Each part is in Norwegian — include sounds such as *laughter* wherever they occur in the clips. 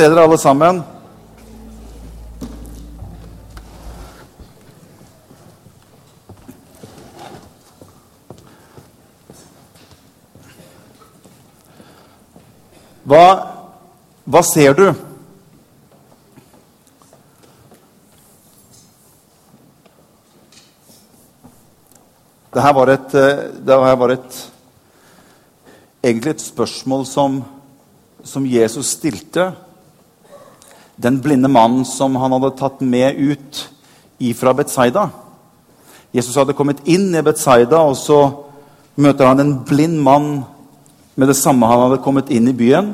se dere alle sammen. Hva, hva ser du? Det her var et, eh, var et egentlig et spørsmål som, som Jesus stilte. Den blinde mannen som han hadde tatt med ut ifra Betsaida. Jesus hadde kommet inn i Betsaida, og så møter han en blind mann med det samme han hadde kommet inn i byen.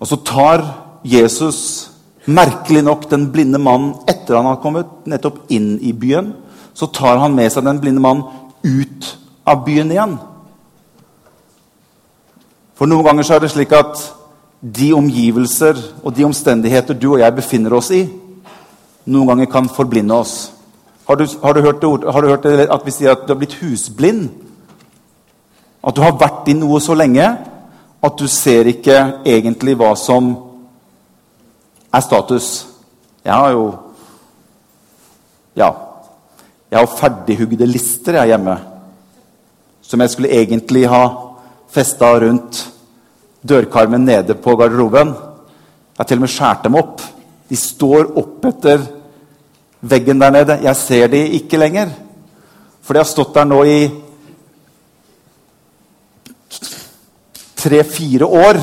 Og så tar Jesus merkelig nok den blinde mannen etter han har kommet nettopp inn i byen så tar han med seg den blinde mannen ut av byen igjen. For noen ganger så er det slik at de omgivelser og de omstendigheter du og jeg befinner oss i, noen ganger kan forblinde oss. Har du, har du, hørt, det, har du hørt det, at vi sier at du har blitt husblind? At du har vært i noe så lenge at du ser ikke egentlig hva som er status. Jeg har jo Ja. Jeg har ferdighugde lister jeg hjemme. Som jeg skulle egentlig ha festa rundt dørkarmen nede på garderoben. Jeg har til og med skåret dem opp. De står opp etter veggen der nede. Jeg ser de ikke lenger. For de har stått der nå i tre-fire år.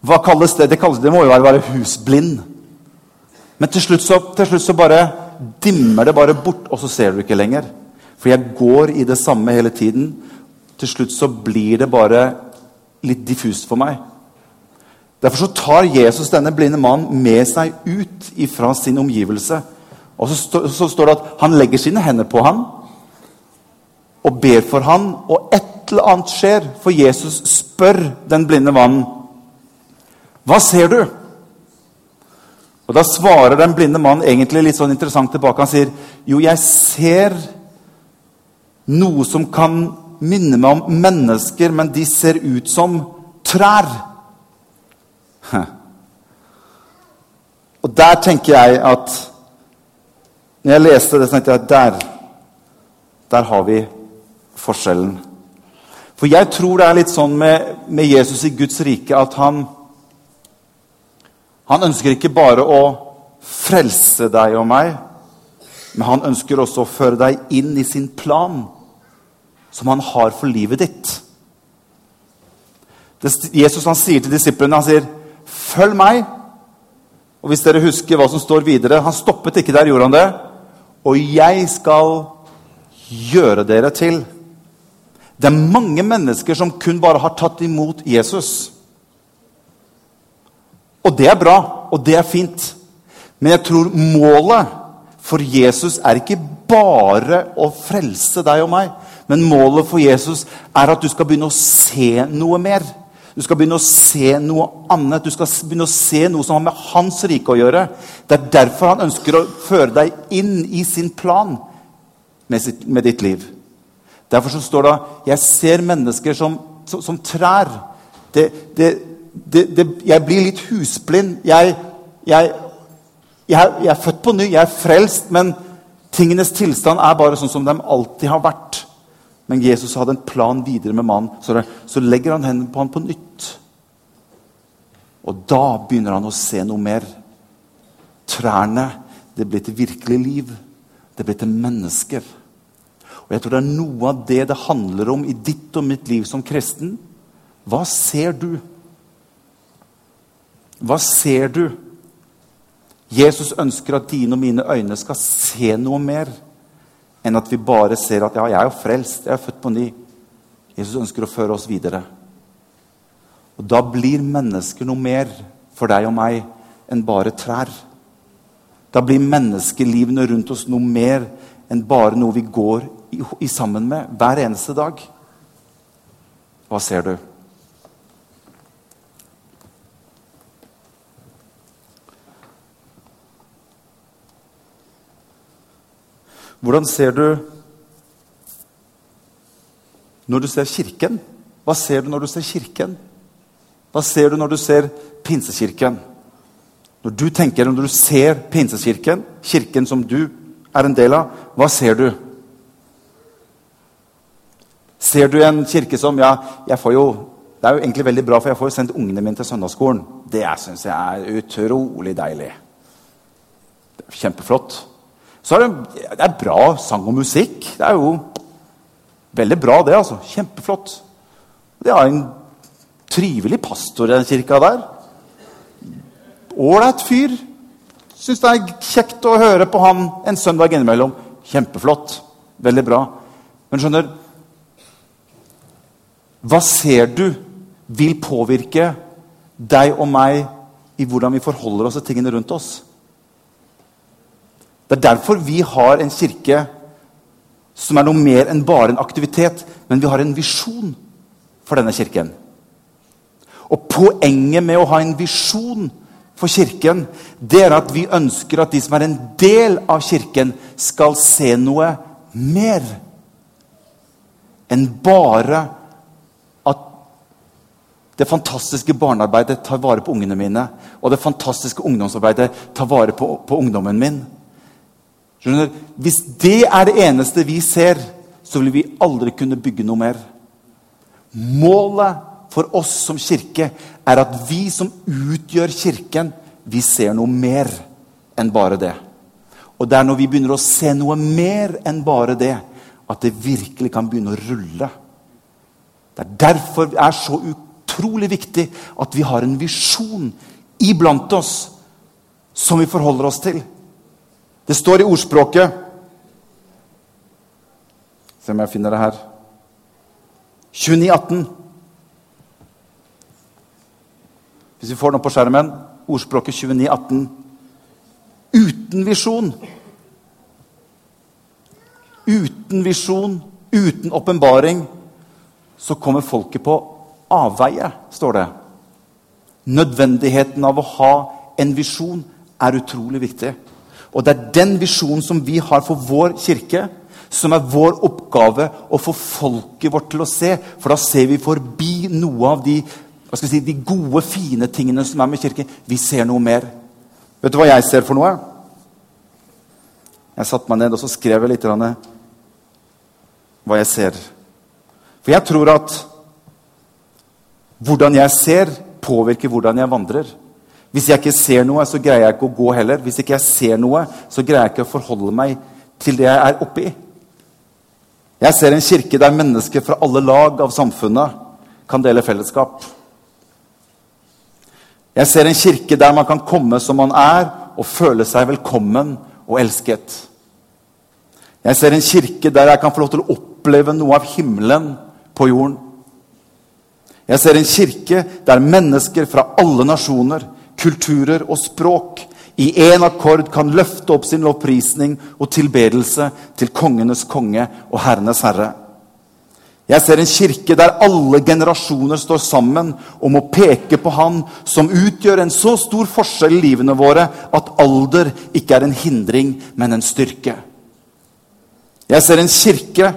Hva kalles det? Det, kalles, det må jo være, være husblind. Men til slutt, så, til slutt så bare dimmer det bare bort, og så ser du ikke lenger. For jeg går i det samme hele tiden. Til slutt så blir det bare litt diffust for meg. Derfor så tar Jesus denne blinde mannen med seg ut fra sin omgivelse. Og så, stå, så, står det at han legger sine hender på ham og ber for ham, og et eller annet skjer. For Jesus spør den blinde mannen, 'Hva ser du?' Og Da svarer den blinde mannen egentlig litt sånn interessant tilbake. Han sier, 'Jo, jeg ser noe som kan minne meg om mennesker, men de ser ut som trær.' Og der tenker jeg at Når jeg leste det, så tenkte jeg at der, der har vi forskjellen. For jeg tror det er litt sånn med, med Jesus i Guds rike at han han ønsker ikke bare å frelse deg og meg, men han ønsker også å føre deg inn i sin plan, som han har for livet ditt. Jesus han sier til disiplene han sier, 'Følg meg.' Og Hvis dere husker hva som står videre Han stoppet ikke der, gjorde han det? 'Og jeg skal gjøre dere til.' Det er mange mennesker som kun bare har tatt imot Jesus. Og det er bra, og det er fint. Men jeg tror målet for Jesus er ikke bare å frelse deg og meg. Men målet for Jesus er at du skal begynne å se noe mer. Du skal begynne å se noe annet. Du skal begynne å se noe som har med hans rike å gjøre. Det er derfor han ønsker å føre deg inn i sin plan med, sitt, med ditt liv. Derfor så står det 'Jeg ser mennesker som, som, som trær'. Det, det, det, jeg blir litt husblind. Jeg, jeg, jeg, jeg, er født på ny, jeg er frelst, men tingenes tilstand er bare sånn som de alltid har vært. Men Jesus hadde en plan videre med mannen, så, det, så legger han hendene på ham på nytt. Og da begynner han å se noe mer. Trærne det blir til virkelig liv. Det blir til mennesker. Og jeg tror det er noe av det det handler om i ditt og mitt liv som kristen. Hva ser du? Hva ser du? Jesus ønsker at dine og mine øyne skal se noe mer enn at vi bare ser at ja, jeg er jo frelst, jeg er født på ny. Jesus ønsker å føre oss videre. Og Da blir mennesker noe mer for deg og meg enn bare trær. Da blir menneskelivene rundt oss noe mer enn bare noe vi går i, i sammen med hver eneste dag. Hva ser du? Hvordan ser du når du ser Kirken? Hva ser du når du ser Kirken? Hva ser du når du ser Pinsekirken? Når du tenker, når du ser Pinsekirken, kirken som du er en del av, hva ser du? Ser du en kirke som ja, jeg får jo, Det er jo egentlig veldig bra, for jeg får jo sendt ungene mine til søndagsskolen. Det syns jeg er utrolig deilig. Kjempeflott. Så er det, det er bra sang og musikk. Det er jo veldig bra, det. altså. Kjempeflott. Det har en trivelig pastor i den kirka der. Ålreit fyr. Syns det er kjekt å høre på han en søndag innimellom. Kjempeflott. Veldig bra. Men skjønner Hva ser du vil påvirke deg og meg i hvordan vi forholder oss til tingene rundt oss? Det er derfor vi har en kirke som er noe mer enn bare en aktivitet. Men vi har en visjon for denne kirken. Og poenget med å ha en visjon for Kirken, det er at vi ønsker at de som er en del av Kirken, skal se noe mer enn bare at det fantastiske barnearbeidet tar vare på ungene mine, og det fantastiske ungdomsarbeidet tar vare på, på ungdommen min. Skjønner? Hvis det er det eneste vi ser, så vil vi aldri kunne bygge noe mer. Målet for oss som kirke er at vi som utgjør Kirken, vi ser noe mer enn bare det. Og det er når vi begynner å se noe mer enn bare det, at det virkelig kan begynne å rulle. Det er derfor det er så utrolig viktig at vi har en visjon iblant oss som vi forholder oss til. Det står i ordspråket Se om jeg finner det her. 2918. Hvis vi får noe på skjermen. Ordspråket 2918. Uten visjon. Uten visjon, uten åpenbaring, så kommer folket på avveie, står det. Nødvendigheten av å ha en visjon er utrolig viktig. Og det er den visjonen som vi har for vår kirke, som er vår oppgave å få folket vårt til å se. For da ser vi forbi noe av de, si, de gode, fine tingene som er med kirken. Vi ser noe mer. Vet du hva jeg ser for noe? Jeg satte meg ned og så skrev jeg litt hva jeg ser. For jeg tror at hvordan jeg ser, påvirker hvordan jeg vandrer. Hvis jeg ikke ser noe, så greier jeg ikke å gå heller. Hvis ikke jeg ser noe, så greier jeg ikke å forholde meg til det jeg er oppi. Jeg ser en kirke der mennesker fra alle lag av samfunnet kan dele fellesskap. Jeg ser en kirke der man kan komme som man er, og føle seg velkommen og elsket. Jeg ser en kirke der jeg kan få lov til å oppleve noe av himmelen på jorden. Jeg ser en kirke der mennesker fra alle nasjoner kulturer og språk i én akkord kan løfte opp sin lovprisning og tilbedelse til kongenes konge og herrenes herre. Jeg ser en kirke der alle generasjoner står sammen om å peke på Han som utgjør en så stor forskjell i livene våre at alder ikke er en hindring, men en styrke. Jeg ser en kirke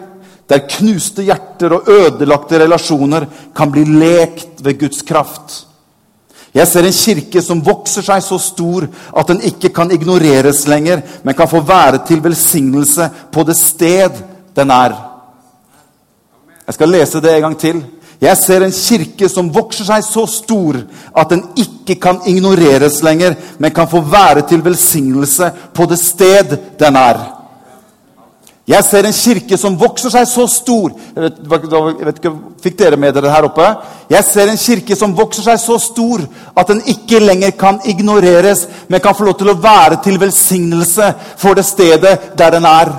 der knuste hjerter og ødelagte relasjoner kan bli lekt ved Guds kraft. Jeg ser en kirke som vokser seg så stor at den ikke kan ignoreres lenger, men kan få være til velsignelse på det sted den er. Jeg skal lese det en gang til. Jeg ser en kirke som vokser seg så stor at den ikke kan ignoreres lenger, men kan få være til velsignelse på det sted den er. Jeg ser en kirke som vokser seg så stor jeg vet, jeg vet ikke, Fikk dere med dere her oppe? Jeg ser en kirke som vokser seg så stor at den ikke lenger kan ignoreres, men kan få lov til å være til velsignelse for det stedet der den er.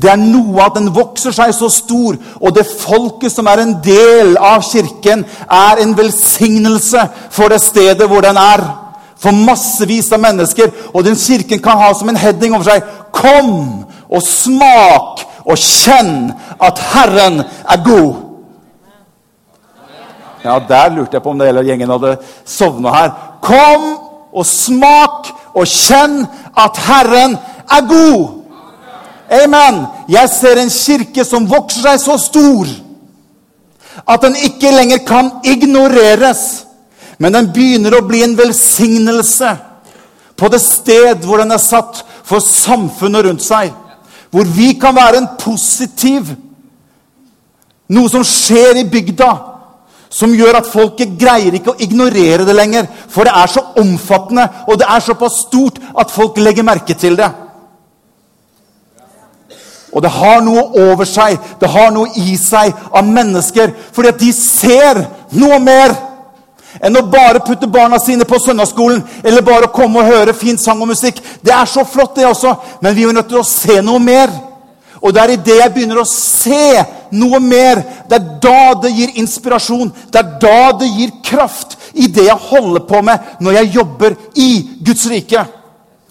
Det er noe at den vokser seg så stor, og det folket som er en del av kirken, er en velsignelse for det stedet hvor den er. For massevis av mennesker. Og den kirken kan ha som en heading over seg Kom og smak og kjenn at Herren er god. Ja, Der lurte jeg på om det hele gjengen hadde sovna her. Kom og smak og kjenn at Herren er god. Amen. Jeg ser en kirke som vokser seg så stor At den ikke lenger kan ignoreres, men den begynner å bli en velsignelse på det sted hvor den er satt for samfunnet rundt seg. Hvor vi kan være en positiv Noe som skjer i bygda, som gjør at folket greier ikke å ignorere det lenger. For det er så omfattende, og det er såpass stort at folk legger merke til det. Og det har noe over seg, det har noe i seg av mennesker. Fordi at de ser noe mer enn å bare putte barna sine på søndagsskolen eller bare komme og høre fin sang og musikk. Det er så flott, det også, men vi er nødt til å se noe mer. Og det er idet jeg begynner å se noe mer, det er da det gir inspirasjon. Det er da det gir kraft i det jeg holder på med når jeg jobber i Guds rike.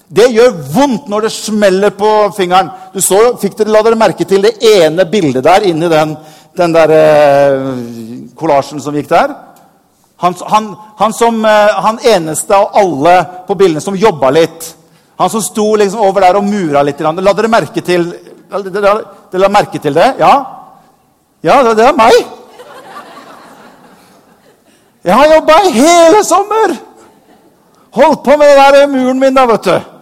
Det gjør vondt når det smeller på fingeren. Du så, fikk dere, La dere merke til det ene bildet der inni den, den der kollasjen eh, som gikk der? Han, han, han, som, eh, han, eneste av alle på bildene som jobba litt. Han som sto liksom over der og mura litt. La dere merke til dere, la merke til det? Ja? Ja, det, det er meg. Jeg har jobba hele sommer! Holdt på med den der muren min, da, vet du.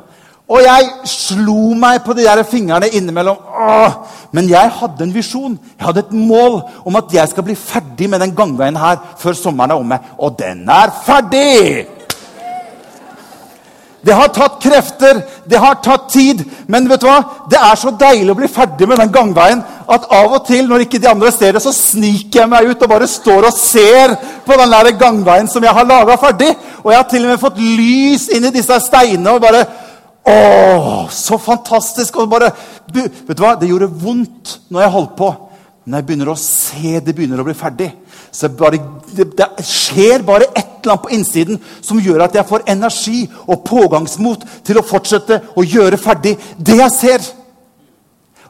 Og jeg slo meg på de der fingrene innimellom. Åh, men jeg hadde en visjon. Jeg hadde et mål om at jeg skal bli ferdig med den gangveien her før sommeren er omme. Og den er ferdig! Det har tatt krefter, det har tatt tid. Men vet du hva? det er så deilig å bli ferdig med den gangveien at av og til når ikke de andre ser det, så sniker jeg meg ut og bare står og ser på den der gangveien som jeg har laga ferdig. Og jeg har til og med fått lys inn i disse steinene. og bare å, så fantastisk! Og bare, vet du hva? Det gjorde vondt når jeg holdt på. Når jeg begynner å se det begynner å bli ferdig, så bare, det, det, skjer bare et eller annet på innsiden som gjør at jeg får energi og pågangsmot til å fortsette å gjøre ferdig det jeg ser.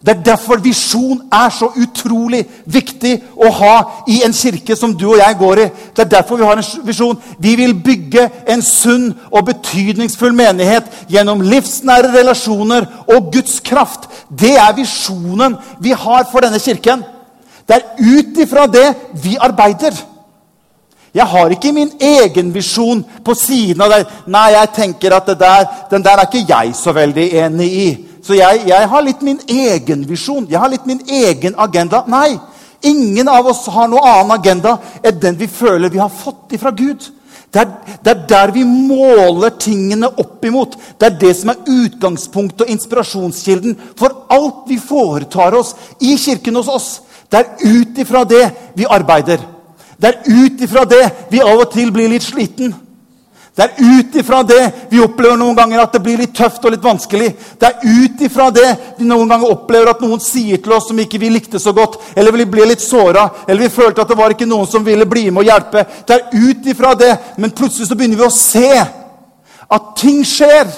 Det er derfor visjon er så utrolig viktig å ha i en kirke som du og jeg går i. Det er derfor vi har en visjon. Vi vil bygge en sunn og betydningsfull menighet gjennom livsnære relasjoner og Guds kraft. Det er visjonen vi har for denne kirken. Det er ut ifra det vi arbeider. Jeg har ikke min egen visjon på siden av det. Nei, jeg tenker at der, den der er ikke jeg så veldig enig i. Så jeg, jeg har litt min egen visjon. Jeg har litt min egen agenda. Nei, ingen av oss har noen annen agenda enn den vi føler vi har fått ifra Gud. Det er, det er, der vi måler tingene opp imot. Det er det som er utgangspunktet og inspirasjonskilden for alt vi foretar oss i kirken hos oss. Det er ut ifra det vi arbeider. Det er ut ifra det vi av og til blir litt sliten. Det er ut ifra det vi opplever noen ganger at det blir litt tøft og litt vanskelig. Det er ut ifra det vi noen ganger opplever at noen sier til oss som ikke vi likte så godt, eller vi ble litt såra, eller vi følte at det var ikke noen som ville bli med og hjelpe. Det er ut ifra det, men plutselig så begynner vi å se at ting skjer.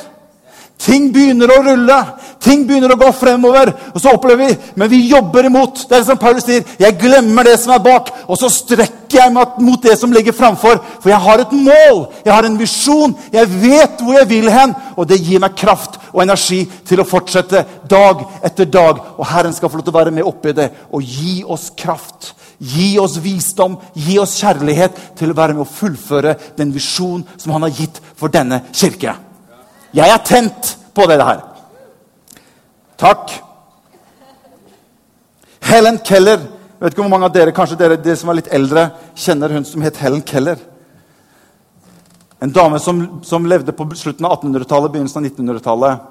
Ting begynner å rulle. Ting begynner å gå fremover. og så opplever vi, Men vi jobber imot. Det er som Paulus sier. Jeg glemmer det som er bak, og så strekker jeg meg mot det som ligger framfor. For jeg har et mål, jeg har en visjon, jeg vet hvor jeg vil hen. Og det gir meg kraft og energi til å fortsette dag etter dag. Og Herren skal få lov til å være med oppi det og gi oss kraft. Gi oss visdom, gi oss kjærlighet til å være med å fullføre den visjonen som han har gitt for denne kirke. Jeg er tent på det her. Takk. Helen Keller. Jeg vet ikke hvor mange av dere kanskje dere, dere som er litt eldre, kjenner hun som het Helen Keller. En dame som, som levde på slutten av 1800-tallet, begynnelsen av 1900-tallet.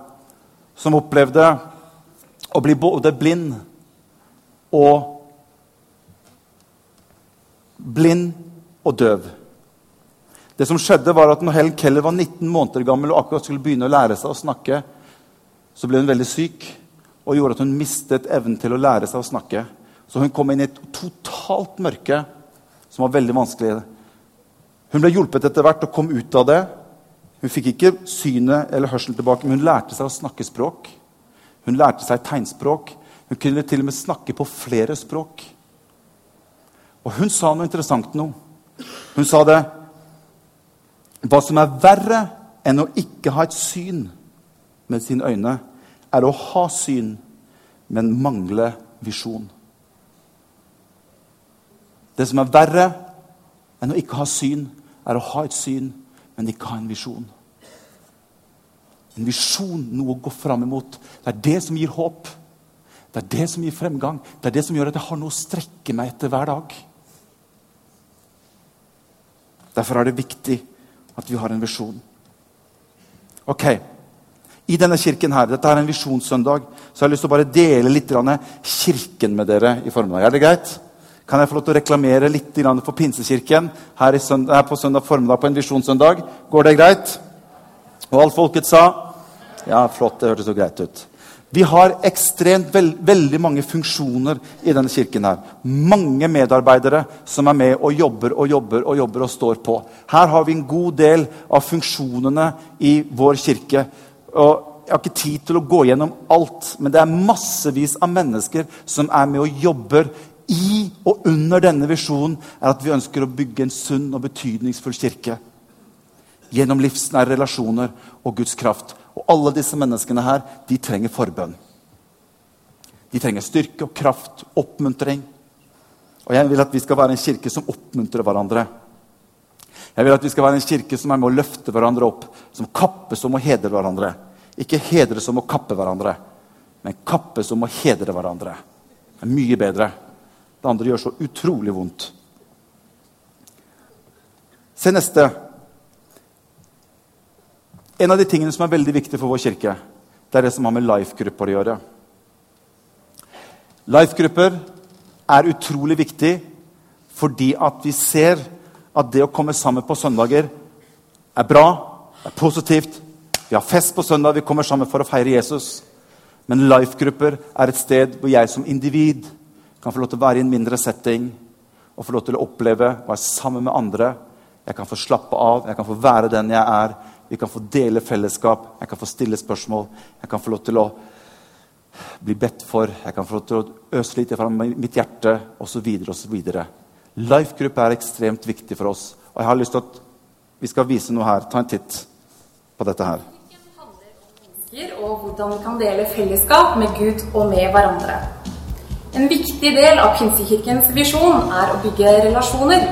Som opplevde å bli både blind og Blind og døv. Det som skjedde var at når Helen Keller var 19 måneder gammel og akkurat skulle begynne å lære seg å snakke, så ble hun veldig syk og gjorde at hun mistet evnen til å lære seg å snakke. Så hun kom inn i et totalt mørke som var veldig vanskelig. Hun ble hjulpet etter hvert og kom ut av det. Hun fikk ikke synet eller hørselen tilbake, men hun lærte seg å snakke språk. Hun lærte seg tegnspråk. Hun kunne til og med snakke på flere språk. Og hun sa noe interessant nå. Hun sa det hva som er verre enn å ikke ha et syn med sine øyne, er å ha syn, men mangle visjon. Det som er verre enn å ikke ha syn, er å ha et syn, men ikke ha en visjon. En visjon, noe å gå fram imot. Det er det som gir håp. Det er det som gir fremgang. Det er det som gjør at jeg har noe å strekke meg etter hver dag. Derfor er det viktig at vi har en visjon. Ok, I denne kirken her, dette er en visjonssøndag, så har jeg lyst til å bare dele litt kirken med dere i formiddag. Er det greit? Kan jeg få lov til å reklamere litt for Pinsekirken her, søndag, her på søndag formiddag på en visjonssøndag? Går det greit? Og alt folket sa? Ja, flott. Det hørtes så greit ut. Vi har ekstremt veld, veldig mange funksjoner i denne kirken. her. Mange medarbeidere som er med og jobber og jobber og jobber og står på. Her har vi en god del av funksjonene i vår kirke. Og jeg har ikke tid til å gå gjennom alt, men det er massevis av mennesker som er med og jobber i og under denne visjonen, er at vi ønsker å bygge en sunn og betydningsfull kirke. Gjennom livsnære relasjoner og Guds kraft. Alle disse menneskene her, de trenger forbønn. De trenger styrke og kraft, oppmuntring. Og jeg vil at vi skal være en kirke som oppmuntrer hverandre. Jeg vil at vi skal være en kirke som er med å løfte hverandre opp, som kappes om å hedre hverandre. Ikke hedre som å kappe hverandre, men kappes om å hedre hverandre. Det er mye bedre. Det andre gjør så utrolig vondt. Se neste. En av de tingene som er veldig viktig for vår kirke, det er det som har med life-grupper å gjøre. Life-grupper er utrolig viktig fordi at vi ser at det å komme sammen på søndager er bra, er positivt. Vi har fest på søndag, vi kommer sammen for å feire Jesus. Men life-grupper er et sted hvor jeg som individ kan få lov til å være i en mindre setting og få lov til å oppleve å være sammen med andre. Jeg kan få slappe av, jeg kan få være den jeg er. Vi kan få dele fellesskap, jeg kan få stille spørsmål. Jeg kan få lov til å bli bedt for, jeg kan få lov til å øse litt fra mitt hjerte osv. osv. Life Group er ekstremt viktig for oss. Og jeg har lyst til at vi skal vise noe her. Ta en titt på dette her. Og hvordan vi kan dele fellesskap med Gud og med hverandre. En viktig del av Pinsekirkens visjon er å bygge relasjoner.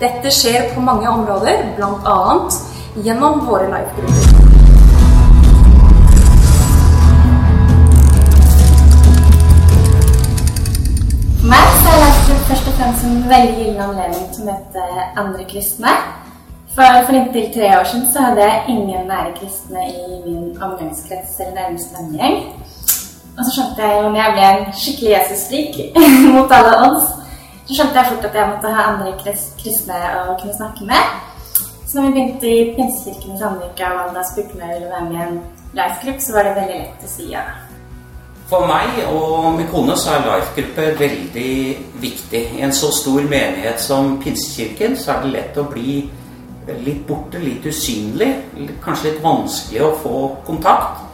Dette skjer på mange områder, bl.a gjennom våre live-grupper. Meg så er livegruppe først og fremst en veldig gyllen anledning til å møte andre kristne. For, for inntil tre år siden så hadde jeg ingen nære kristne i min omgangskrets eller nærmeste vennegjeng. Og så skjønte jeg jo når jeg ble en skikkelig Jesus-frik *laughs* mot alle odds, så skjønte jeg fort at jeg måtte ha andre kristne å kunne snakke med. Så når vi begynte i Pinsekirken i Sandvika, og Wanda spurte meg om jeg ville være med i en life-gruppe, så var det veldig lett å si ja. For meg og min kone så er life-gruppe veldig viktig. I en så stor menighet som Pinsekirken så er det lett å bli litt borte, litt usynlig. Kanskje litt vanskelig å få kontakt.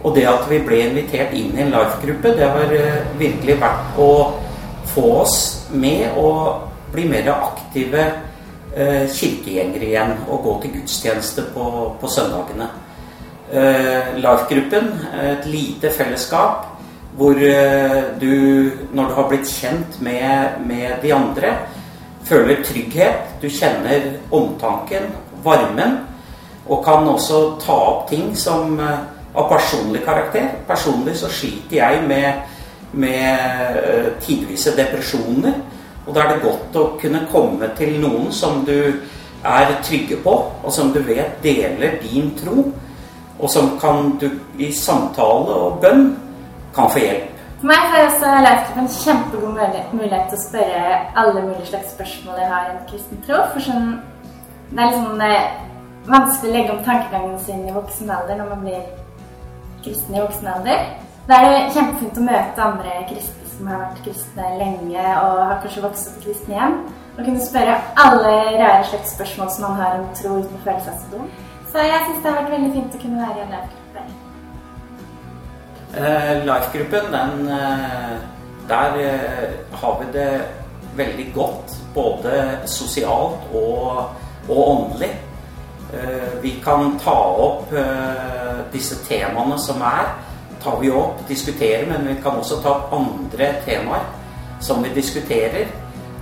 Og det at vi ble invitert inn i en life-gruppe, det har eh, virkelig vært å få oss med og bli mer aktive kirkegjengere igjen og gå til gudstjeneste på, på søndagene. Eh, Life-gruppen, et lite fellesskap hvor eh, du, når du har blitt kjent med, med de andre, føler trygghet. Du kjenner omtanken, varmen, og kan også ta opp ting som av personlig karakter. Personlig så sliter jeg med, med tidvise depresjoner. Og da er det godt å kunne komme til noen som du er trygge på, og som du vet deler din tro, og som kan du i samtale og bønn kan få hjelp. For meg er også Leifgruppen en kjempegod mulighet til å spørre alle mulige slags spørsmål jeg har i en kristen tro. For sånn, det er liksom vanskelig å legge om tankegangen sin i voksen alder når man blir kristen i voksen alder. Da er det kjempefint å møte andre kristne som har vært kristne lenge og har kanskje vokst opp i kristne hjem. Og kunne spørre alle rare slags spørsmål som man har om tro uten å føle seg så dum. Så jeg syns det har vært veldig fint å kunne være i en life-gruppe. Uh, Life-gruppen, den uh, Der uh, har vi det veldig godt. Både sosialt og, og åndelig. vi kan ta opp disse temaene som er tar vi opp, diskuterer, men vi kan også ta andre temaer som vi diskuterer.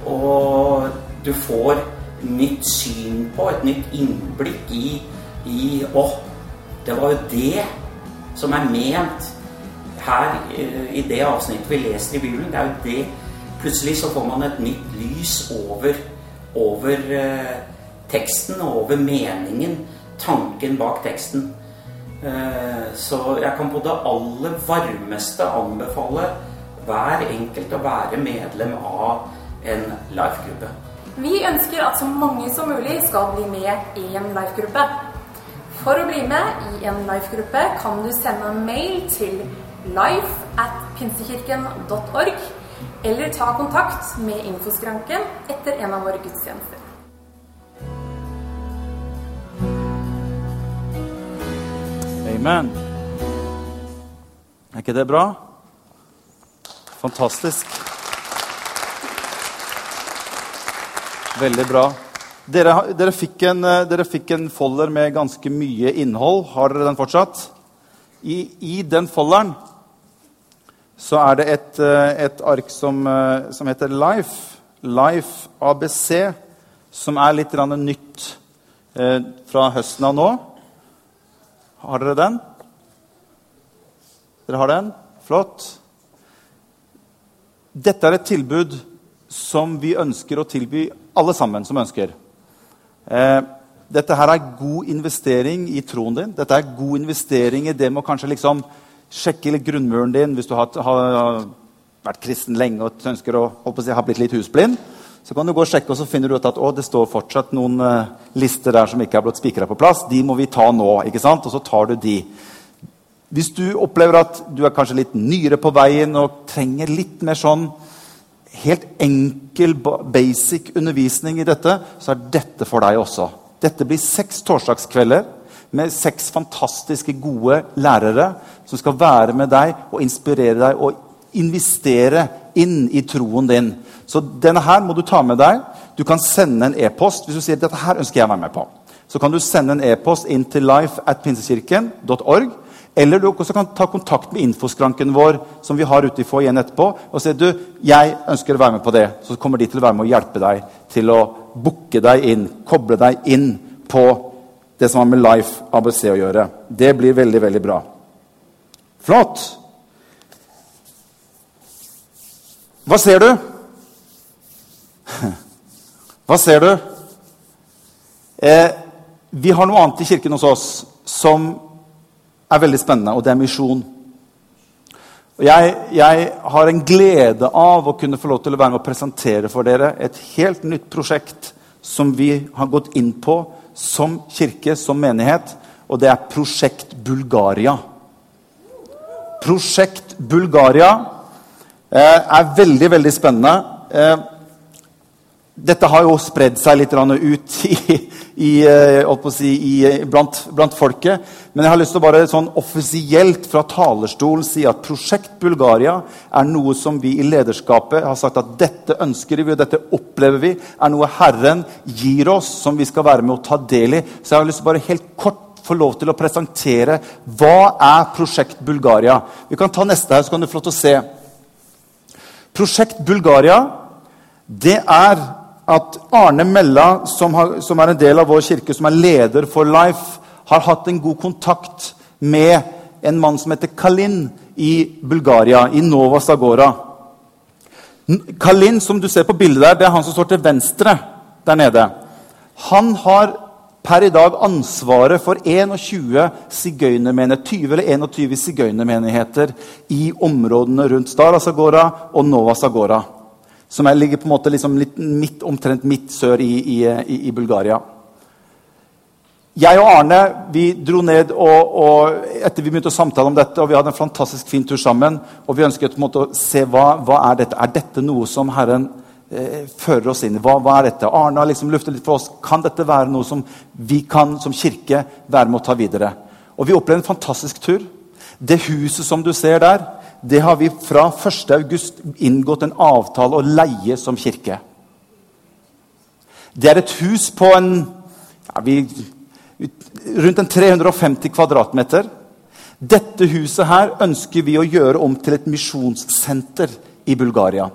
Og du får nytt syn på, et nytt innblikk i, i Å, det var jo det som er ment her i det avsnittet vi leser i Bibelen. Det er jo det Plutselig så får man et nytt lys over, over eh, teksten, over meningen, tanken bak teksten. Eh, så jeg kan på det aller varmeste anbefale hver enkelt å være medlem av en life-gruppe. Vi ønsker at så mange som mulig skal bli med i en life-gruppe. For å bli med i en life-gruppe kan du sende en mail til life at pinsekirken.org, eller ta kontakt med Infoskranken etter en av våre gudstjenester. Amen. Er ikke det bra? Fantastisk. Veldig bra. Dere, dere, fikk en, eh, dere, fikk en, folder med ganske mye innhold. Har dere den fortsatt? I, i den folderen så er det et, eh, et ark som, eh, som, heter Life. Life ABC, som er litt nytt eh, fra høsten av nå. Har dere den? Dere har den? Flott. Dette er et tilbud som vi ønsker å tilby alle sammen som ønsker. Eh, dette her er god investering i troen din. Dette er god investering i det med å kanskje liksom sjekke litt grunnmuren din hvis du har, har vært kristen lenge og ønsker å, å si, ha blitt litt husblind. Så kan du gå og sjekke, og så finner du ut at å, det står fortsatt noen uh, lister der som ikke er blitt spikra på plass. De må vi ta nå. ikke sant? Og så tar du de. Hvis du opplever at du er kanskje litt nyere på veien og trenger litt mer sånn helt enkel, basic undervisning i dette, så er dette for deg også. Dette blir seks torsdagskvelder med seks fantastiske, gode lærere som skal være med deg og inspirere deg og investere inn i troen din. Så denne her må du ta med deg. Du kan sende en e-post hvis du sier dette her ønsker jeg å være med på. Så kan du sende en e-post inn til life at pinsekirken.org. Eller du også kan ta kontakt med infoskranken vår som vi har ute i foajeen etterpå, og si du, jeg ønsker å være med på det. Så kommer de til å være med og hjelpe deg til å booke deg inn, koble deg inn på det som har med Life ABC å gjøre. Det blir veldig, veldig bra. Flott! Hva ser du? Hva ser du? Eh, vi har noe annet i kirken hos oss som er veldig spennende, og det er misjon. Jeg, jeg, har en glede av å kunne få lov til å være med og presentere for dere et helt nytt prosjekt som vi har gått inn på som kirke, som menighet, og det er Prosjekt Bulgaria. Prosjekt Bulgaria er veldig, veldig spennende. Eh, dette har jo spredd seg litt ut *laughs* i, i, eh, si, i, blant, blant, folket. Men jeg har lyst til å bare sånn offisielt fra talerstolen si at Prosjekt Bulgaria er noe som vi i lederskapet har sagt at dette ønsker vi, og dette opplever vi, er noe Herren gir oss, som vi skal være med å ta del i. Så jeg har lyst til å bare helt kort få lov til å presentere hva er Prosjekt Bulgaria. Vi kan ta neste her, så kan du få lov til å se. Prosjekt Bulgaria det er at Arne Mella, som, har, som, er en del av vår kirke, som er leder for Life, har hatt en god kontakt med en mann som heter Kalin i Bulgaria, i Nova Zagora. Kalin, som du ser på bildet der, det er han som står til venstre der nede. Han har per i dag ansvaret for 21 sigøynermenigheter, 20 eller 21 sigøynermenigheter i områdene rundt Stara Zagora og Nova Zagora som er, ligger på en måte liksom litt midt, omtrent midt sør i, i, i, i, Bulgaria. Jeg og Arne vi dro ned og, og, etter vi begynte å samtale om dette, og vi hadde en fantastisk fin tur sammen. og Vi ønsket på en måte å se hva, hva er dette Er dette noe som Herren eh, fører oss inn. Hva, hva, er dette? Arne har liksom luftet litt for oss. Kan dette være noe som vi kan som kirke være med å ta videre? Og Vi opplevde en fantastisk tur. Det huset som du ser der, det har vi fra 1.8 inngått en avtale å leie som kirke. Det er et hus på en ja, vi, rundt en 350 kvadratmeter. Dette huset her ønsker vi å gjøre om til et misjonssenter i Bulgaria.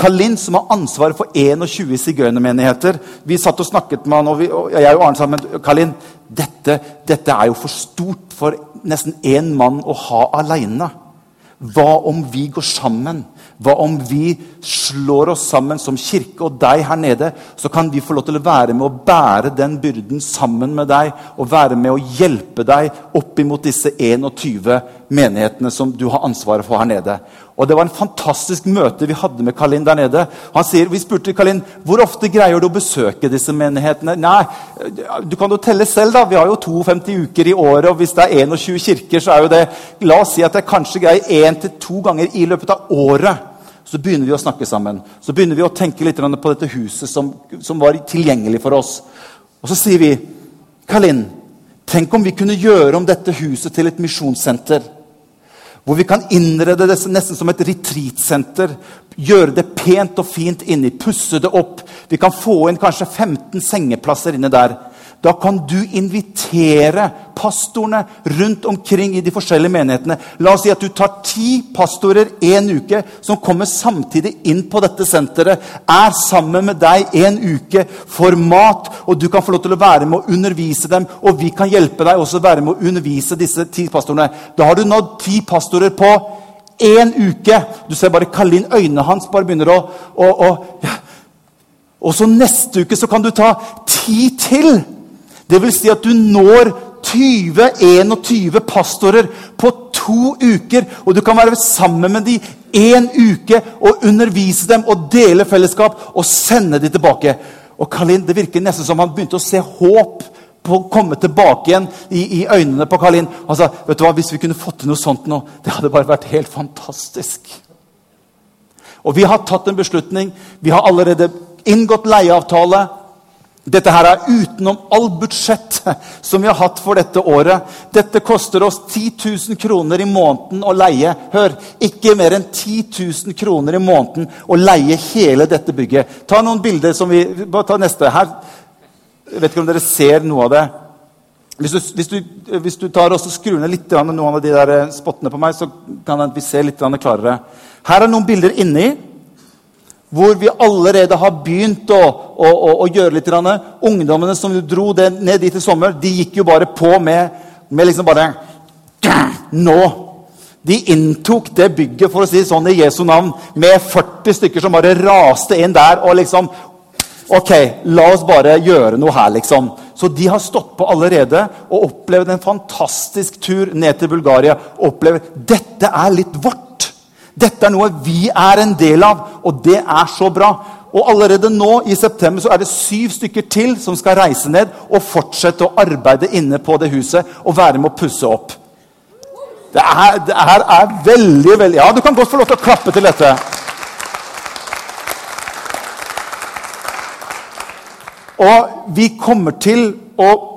Kalin, som har ansvaret for 21 sigøynermenigheter Vi satt og snakket med han, og, vi, og jeg og Arne sammen. Kalin, dette, dette er jo for stort for nesten én mann å ha aleine. Hva om vi går sammen? Hva om vi slår oss sammen som kirke og deg her nede? Så kan vi få lov til å være med å bære den byrden sammen med deg. Og være med å hjelpe deg opp imot disse 21 menighetene som du har ansvaret for her nede. Og Det var en fantastisk møte vi hadde med Kalin der nede. Han sier, Vi spurte Kalin hvor ofte greier du å besøke disse menighetene. Nei, Du kan jo telle selv. da. Vi har jo 52 uker i året, og hvis det er 21 kirker, så er jo det La oss si at jeg kanskje greier én til to ganger i løpet av året. Så begynner vi å snakke sammen. Så begynner vi å tenke litt på dette huset som, som var tilgjengelig for oss. Og så sier vi, Kalin, tenk om vi kunne gjøre om dette huset til et misjonssenter. Hvor vi kan innrede det nesten som et retreatsenter. Gjøre det pent og fint inni, pusse det opp. Vi kan få inn kanskje 15 sengeplasser inni der. Da kan du invitere pastorene rundt omkring i de forskjellige menighetene. La oss si at du tar ti pastorer en uke som kommer samtidig inn på dette senteret. Er sammen med deg en uke for mat, og du kan få lov til å være med å undervise dem. Og vi kan hjelpe deg også være med å undervise disse ti pastorene. Da har du nådd ti pastorer på én uke. Du ser bare Kalin, øynene hans bare begynner å, å, å ja. Og så neste uke så kan du ta ti til. Det vil si at du når 20-21 pastorer på to uker. Og du kan være sammen med dem én uke og undervise dem og dele fellesskap og sende dem tilbake. Og Kalin, Det virker nesten som han begynte å se håp på å komme tilbake igjen i, i øynene på Kalin. Han sa vet du hva, hvis vi kunne fått til noe sånt nå, det hadde bare vært helt fantastisk. Og vi har tatt en beslutning. Vi har allerede inngått leieavtale. Dette her er utenom all budsjett *laughs* som vi har hatt for dette året. Dette koster oss 10 000 kroner i måneden å leie. Hør, ikke mer enn 10 000 kroner i måneden å leie hele dette bygget. Ta noen bilder som vi Bare ta neste. Her. Jeg vet ikke om dere ser noe av det. Hvis du, hvis du, hvis du tar og skrur ned litt noen av de der spottene på meg, så kan vi se litt klarere. Her er noen bilder inni hvor vi allerede har begynt å, å, å, å gjøre litt. Ungdommene som dro ned dit i sommer, de gikk jo bare på med, med liksom bare Nå! De inntok det bygget for å si sånn i Jesu navn, med 40 stykker som bare raste inn der. og liksom, Ok, la oss bare gjøre noe her, liksom. Så de har stått på allerede og opplevd en fantastisk tur ned til Bulgaria. opplevd, Dette er litt vårt. Dette er noe vi er en del av, og det er så bra. Og Allerede nå i september så er det syv stykker til som skal reise ned og fortsette å arbeide inne på det huset og være med å pusse opp. Det her, det er, er veldig, veldig Ja, du kan godt få lov til å klappe til dette. Og vi kommer til å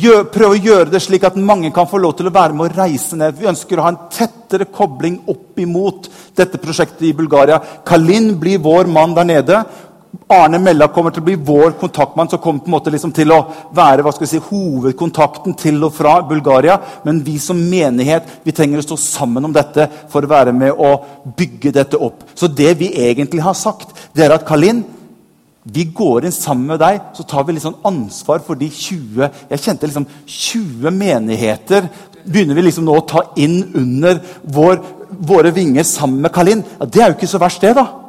gjør, prøve å gjøre det slik at mange kan få lov til å være med å reise ned. Vi ønsker å ha en tettere kobling opp imot dette prosjektet i Bulgaria. Kalin blir vår mann der nede. Arne Mella kommer til å bli vår kontaktmann, som kommer på en måte liksom til å være si, hovedkontakten til og fra Bulgaria. Men vi som menighet vi trenger å stå sammen om dette for å være med å bygge dette opp. Så det vi egentlig har sagt, det er at Kalin vi går inn sammen med deg, så tar vi litt sånn ansvar for de 20 Jeg kjente liksom 20 menigheter begynner vi liksom nå å ta inn under vår, våre vinger sammen med Kalin. Ja, det er jo ikke så verst, det, da.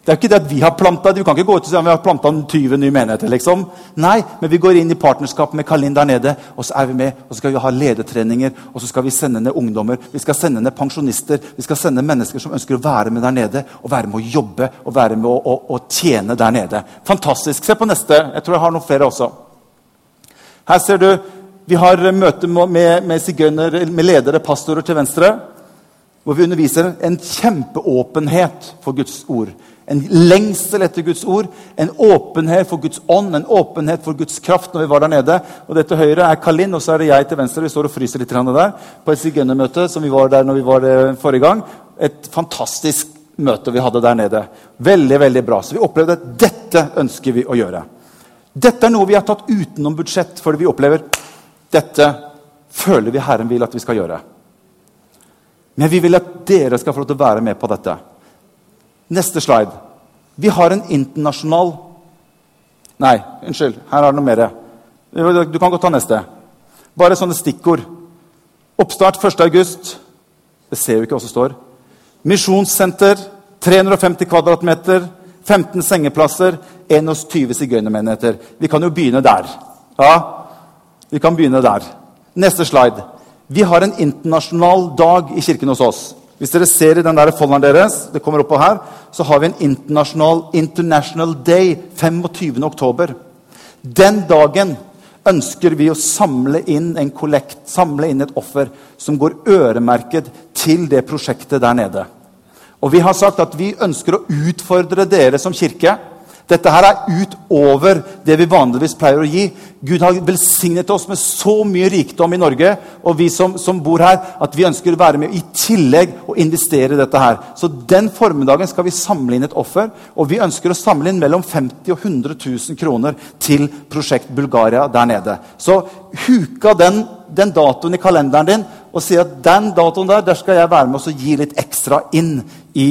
Det er ikke det at vi har planta Du kan ikke gå ut og si at vi har planta 20 nye menigheter. liksom. Nei, men vi går inn i partnerskap med Kalin der nede, og så er vi med, og så skal vi ha ledertreninger, og så skal vi sende ned ungdommer, vi skal sende ned pensjonister, vi skal sende mennesker som ønsker å være med der nede, og være med å jobbe og være med å, å, å tjene der nede. Fantastisk. Se på neste. Jeg tror jeg har noen flere også. Her ser du vi har møte med, med, med ledere, pastorer til venstre, hvor vi underviser en kjempeåpenhet for Guds ord. En lengsel etter Guds ord, en åpenhet for Guds ånd, en åpenhet for Guds kraft. når vi var der nede. Og det til høyre er Kalin, og så er det jeg til venstre. Vi står og fryser litt der på et sigøynermøte som vi var der når vi var der forrige gang. Et fantastisk møte vi hadde der nede. Veldig, veldig bra. Så vi opplevde at dette ønsker vi å gjøre. Dette er noe vi har tatt utenom budsjett, fordi vi opplever dette føler vi Herren vil at vi skal gjøre. Men vi vil at dere skal få lov til å være med på dette. Neste slide. Vi har en internasjonal Nei, unnskyld. Her er det noe mer. Du kan godt ta neste. Bare sånne stikkord. Oppstart 1.8. Det ser jo ikke hva som står. Misjonssenter. 350 kvadratmeter. 15 sengeplasser. 21 sigøynermenigheter. Vi kan jo begynne der. Ja, vi kan begynne der. Neste slide. Vi har en internasjonal dag i kirken hos oss. Hvis dere ser i den der folderen deres, det kommer oppå her, så har vi en international, International Day 25. oktober. Den dagen ønsker vi å samle inn en kollekt, samle inn et offer som går øremerket til det prosjektet der nede. Og vi har sagt at vi ønsker å utfordre dere som kirke dette her er utover det vi vanligvis pleier å gi. Gud har velsignet oss med så mye rikdom i Norge og vi som, som, bor her, at vi ønsker å være med i tillegg og investere i dette her. Så den formiddagen skal vi samle inn et offer. Og vi ønsker å samle inn mellom 50 og 100 000 kroner til Prosjekt Bulgaria der nede. Så huka den, den datoen i kalenderen din og si at den datoen der, der skal jeg være med og gi litt ekstra inn i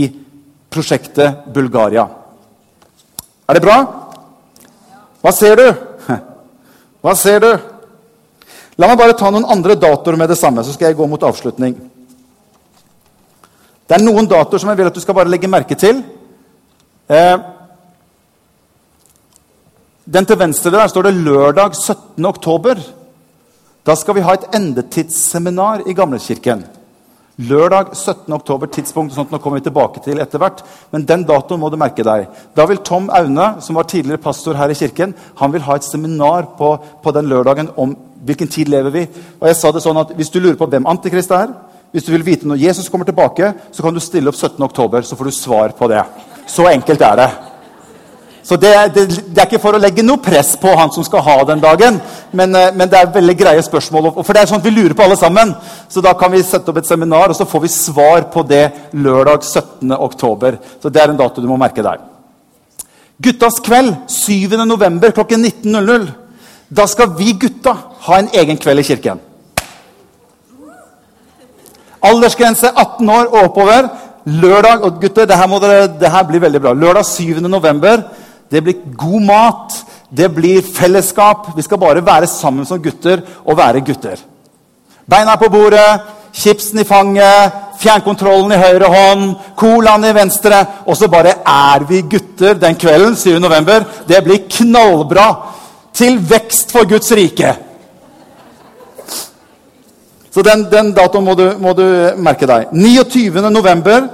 prosjektet Bulgaria. Er det bra? Hva ser du? *laughs* Hva ser du? La meg bare ta noen andre datoer med det samme, så skal jeg gå mot avslutning. Det er noen datoer som jeg vil at du skal bare legge merke til. Eh, den til venstre der står det lørdag 17. oktober. Da skal vi ha et endetidsseminar i Gamlekirken. Lørdag 17. oktober, tidspunkt sånn at nå kommer vi tilbake til etter hvert. Men den datoen må du merke deg. Da vil Tom Aune, som var tidligere pastor her i kirken, han vil ha et seminar på, på den lørdagen om hvilken tid lever vi. Og jeg sa det sånn at Hvis du lurer på hvem Antikrist er, hvis du vil vite når Jesus kommer tilbake, så kan du stille opp 17. oktober, så får du svar på det. Så enkelt er det. Så det, det, det, er ikke for å legge noe press på han som skal ha den dagen, men, eh, men, det er veldig greie spørsmål. For det er sånn at vi lurer på alle sammen. Så da kan vi sette opp et seminar, og så får vi svar på det lørdag 17. oktober. Så det er en dato du må merke deg. Guttas kveld 7. november klokken 19.00. Da skal vi gutta ha en egen kveld i kirken. Aldersgrense 18 år og oppover. Lørdag og gutter, det her, dere, det her blir veldig bra. Lørdag 7. november det blir god mat, det blir fellesskap. Vi skal bare være sammen som gutter og være gutter. Beina på bordet, chipsen i fanget, fjernkontrollen i høyre hånd, colaen i venstre. Og så bare er vi gutter den kvelden. 7. november. Det blir knallbra. Til vekst for Guds rike. Så den, den datoen må du, må du merke deg. 29. november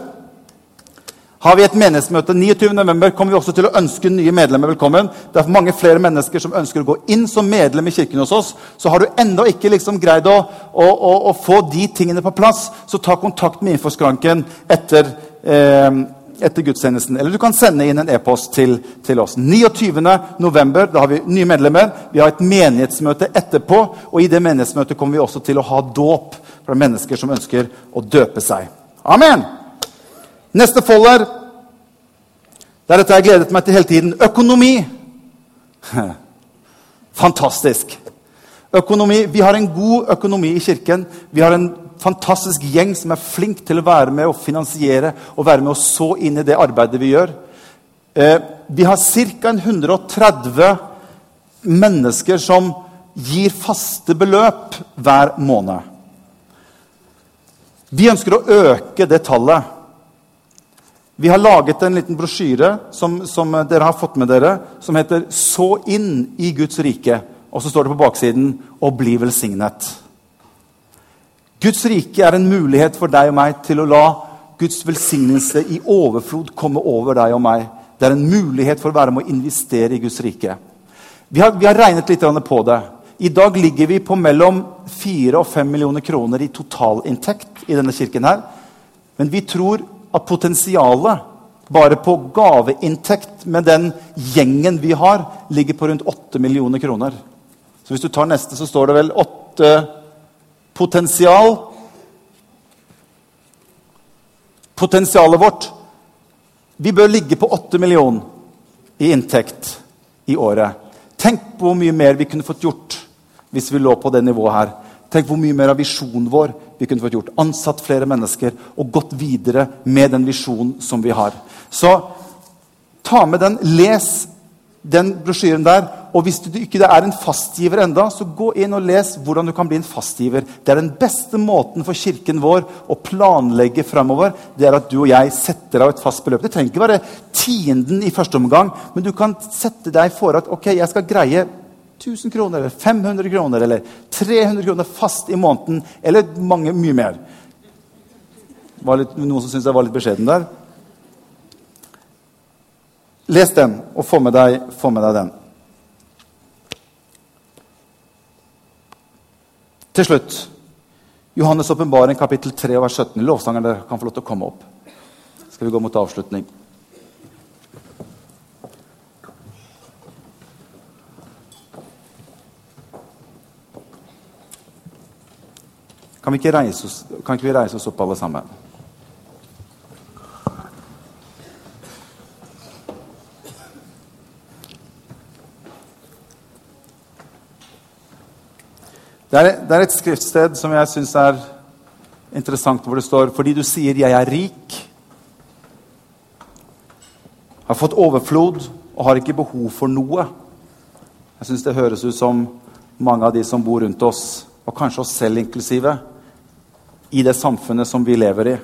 har vi et menighetsmøte 29.11. kommer vi også til å ønske nye medlemmer velkommen. Det er mange flere mennesker som ønsker å gå inn som medlem i kirken hos oss. Så har du ennå ikke liksom greid å, å, å, å, få de tingene på plass, så ta kontakt med Infoskranken etter, eh, etter gudstjenesten. Eller du kan sende inn en e-post til, til, oss. 29.11. Da har vi nye medlemmer. Vi har et menighetsmøte etterpå. Og i det menighetsmøtet kommer vi også til å ha dåp fra mennesker som ønsker å døpe seg. Amen! Neste folder. Det er dette jeg gledet meg til hele tiden. Økonomi. *laughs* Fantastisk. Økonomi. Vi har en god økonomi i kirken. Vi har en fantastisk gjeng som er flink til å være med og finansiere og være med og så inn i det arbeidet vi gjør. Eh, vi har ca. 130 mennesker som gir faste beløp hver måned. Vi ønsker å øke det tallet. Vi har laget en liten brosjyre som, som, dere har fått med dere, som heter 'Så inn i Guds rike'. Og så står det på baksiden 'Og bli velsignet'. Guds rike er en mulighet for deg og meg til å la Guds velsignelse i overflod komme over deg og meg. Det er en mulighet for å være med å investere i Guds rike. Vi har, vi har regnet litt på det. I dag ligger vi på mellom 4 og 5 millioner kroner i totalinntekt i denne kirken. her. Men vi tror at potensialet bare på gaveinntekt med den gjengen vi har, ligger på rundt 8 millioner kroner. Så hvis du tar neste, så står det vel 8 potensial. Potensialet vårt Vi bør ligge på 8 millioner i inntekt i året. Tenk på hvor mye mer vi kunne fått gjort hvis vi lå på det nivået her. Tenk hvor mye mer av visjonen vår vi kunne fått gjort. Ansatt flere mennesker og gått videre med den visjonen som vi har. Så ta med den. Les den brosjyren der. Og hvis du ikke er en fastgiver enda, så gå inn og les hvordan du kan bli en fastgiver. Det er den beste måten for kirken vår å planlegge framover. Det er at du og jeg setter av et fast beløp. Det trenger ikke være tienden i første omgang, men du kan sette deg for at ok, jeg skal greie 1000 kroner, eller 500 kroner eller 300 kroner fast i måneden. Eller mange, mye mer. Var litt, noen som syntes jeg var litt beskjeden der? Les den, og få med deg, få med deg den. Til slutt Johannes' åpenbaring, kapittel 3, vers 17. Lovsangerne kan få lov til å komme opp. Skal vi gå mot avslutning. Kan vi ikke reise oss, kan ikke vi reise oss opp, alle sammen? Det er, det er et skriftsted som jeg syns er interessant, hvor det står fordi du sier 'jeg er rik', har fått overflod og har ikke behov for noe. Jeg syns det høres ut som mange av de som bor rundt oss, og kanskje oss selv inklusive, i det samfunnet som vi lever i.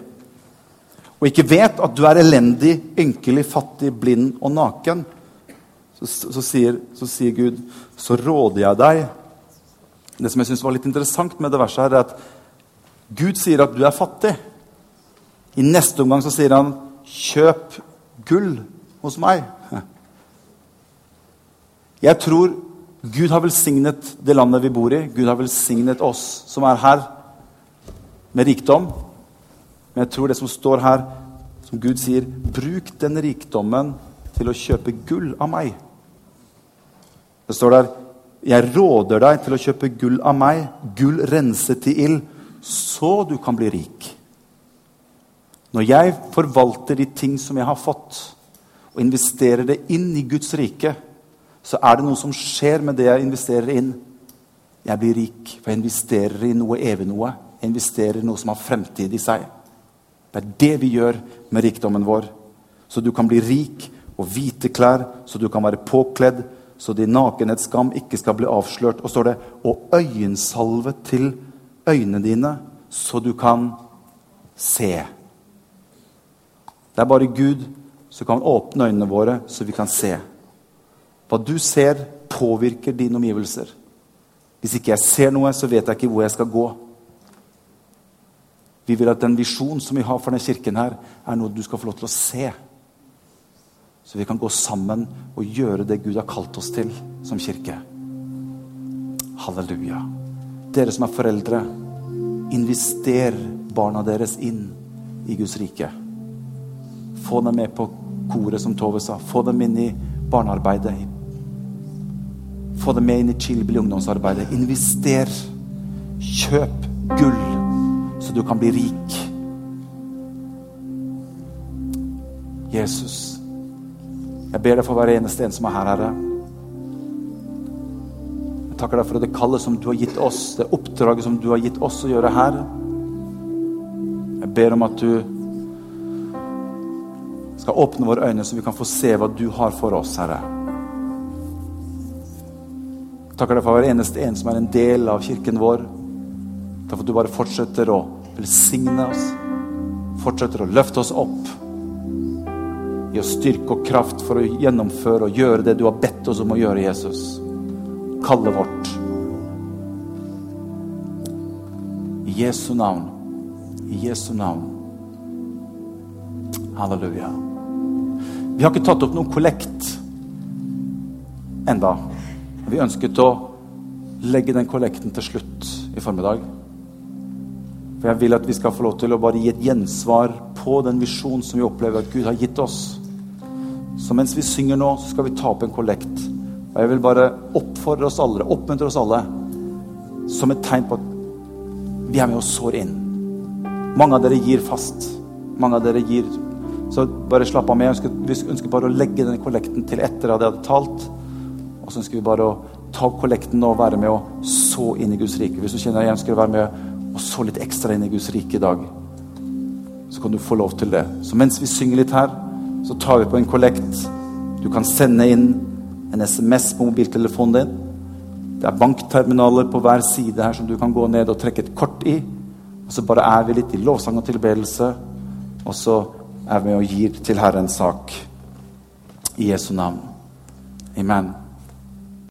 Og ikke vet at du er elendig, ynkelig, fattig, blind og naken. Så, så, sier, så sier Gud, så råder jeg deg det som jeg synes var litt interessant med det verset, her, er at Gud sier at du er fattig. I neste omgang så sier han 'kjøp gull hos meg'. Jeg tror Gud har velsignet det landet vi bor i. Gud har velsignet oss som er her, med rikdom. Men jeg tror det som står her, som Gud sier, bruk den rikdommen til å kjøpe gull av meg. Det står der jeg råder deg til å kjøpe gull av meg, gull renset til ild, så du kan bli rik. Når jeg forvalter de ting som jeg har fått, og investerer det inn i Guds rike, så er det noe som skjer med det jeg investerer inn. Jeg blir rik, for jeg investerer i noe evig noe. Investerer noe som har fremtid i seg. Det er det vi gjør med rikdommen vår. Så du kan bli rik og hvite klær, så du kan være påkledd, så din nakenhetsskam ikke skal bli avslørt. Og står det og øyensalve til øynene dine, så du kan se. Det er bare Gud som kan åpne øynene våre, så vi kan se. Hva du ser, påvirker dine omgivelser. Hvis ikke jeg ser noe, så vet jeg ikke hvor jeg skal gå. Vi vil at den visjonen som vi har for denne kirken, her, er noe du skal få lov til å se. Så vi kan gå sammen og gjøre det Gud har kalt oss til som kirke. Halleluja. Dere som er foreldre, invester barna deres inn i Guds rike. Få dem med på koret, som Tove sa. Få dem inn i barnearbeidet. Få dem med inn i Chilbil ungdomsarbeidet. Invester. Kjøp gull, så du kan bli rik. Jesus. Jeg ber deg for hver eneste en som er her, Herre. Jeg takker deg for det kallet som du har gitt oss, det oppdraget som du har gitt oss å gjøre her. Jeg ber om at du skal åpne våre øyne, så vi kan få se hva du har for oss, Herre. Jeg takker deg for hver eneste en som er en del av kirken vår. Takk for at du bare fortsetter å velsigne oss, fortsetter å løfte oss opp. Gi oss styrke og kraft for å gjennomføre og gjøre det du har bedt oss om å gjøre, Jesus. Kallet vårt. I Jesu navn. I Jesu navn. Halleluja. Vi har ikke tatt opp noen kollekt enda. Vi ønsket å legge den kollekten til slutt i formiddag. For jeg vil at vi skal få lov til å bare gi et gjensvar på den visjonen som vi opplever at Gud har gitt oss. Så mens vi synger nå, så skal vi ta opp en kollekt. Og jeg vil bare oppfordre oss alle, oppmuntre oss alle, som et tegn på at vi er med og sår inn. Mange av dere gir fast. Mange av dere gir Så bare slapp av med. Jeg ønsker, vi ønsker bare å legge den kollekten til etter at jeg hadde talt. Og så ønsker vi bare å ta opp kollekten og være med og så inn i Guds rike. Hvis du kjenner igjen, skal du være med og så litt ekstra inn i Guds rike i dag. Så kan du få lov til det. Så mens vi synger litt her, så tar vi på en kollekt. Du kan sende inn en SMS på mobiltelefonen din. Det er bankterminaler på hver side her som du kan gå ned og trekke et kort i. Og så bare er vi litt i lovsang og tilbedelse, og så er vi og gir til Herrens sak. I Jesu navn. Amen.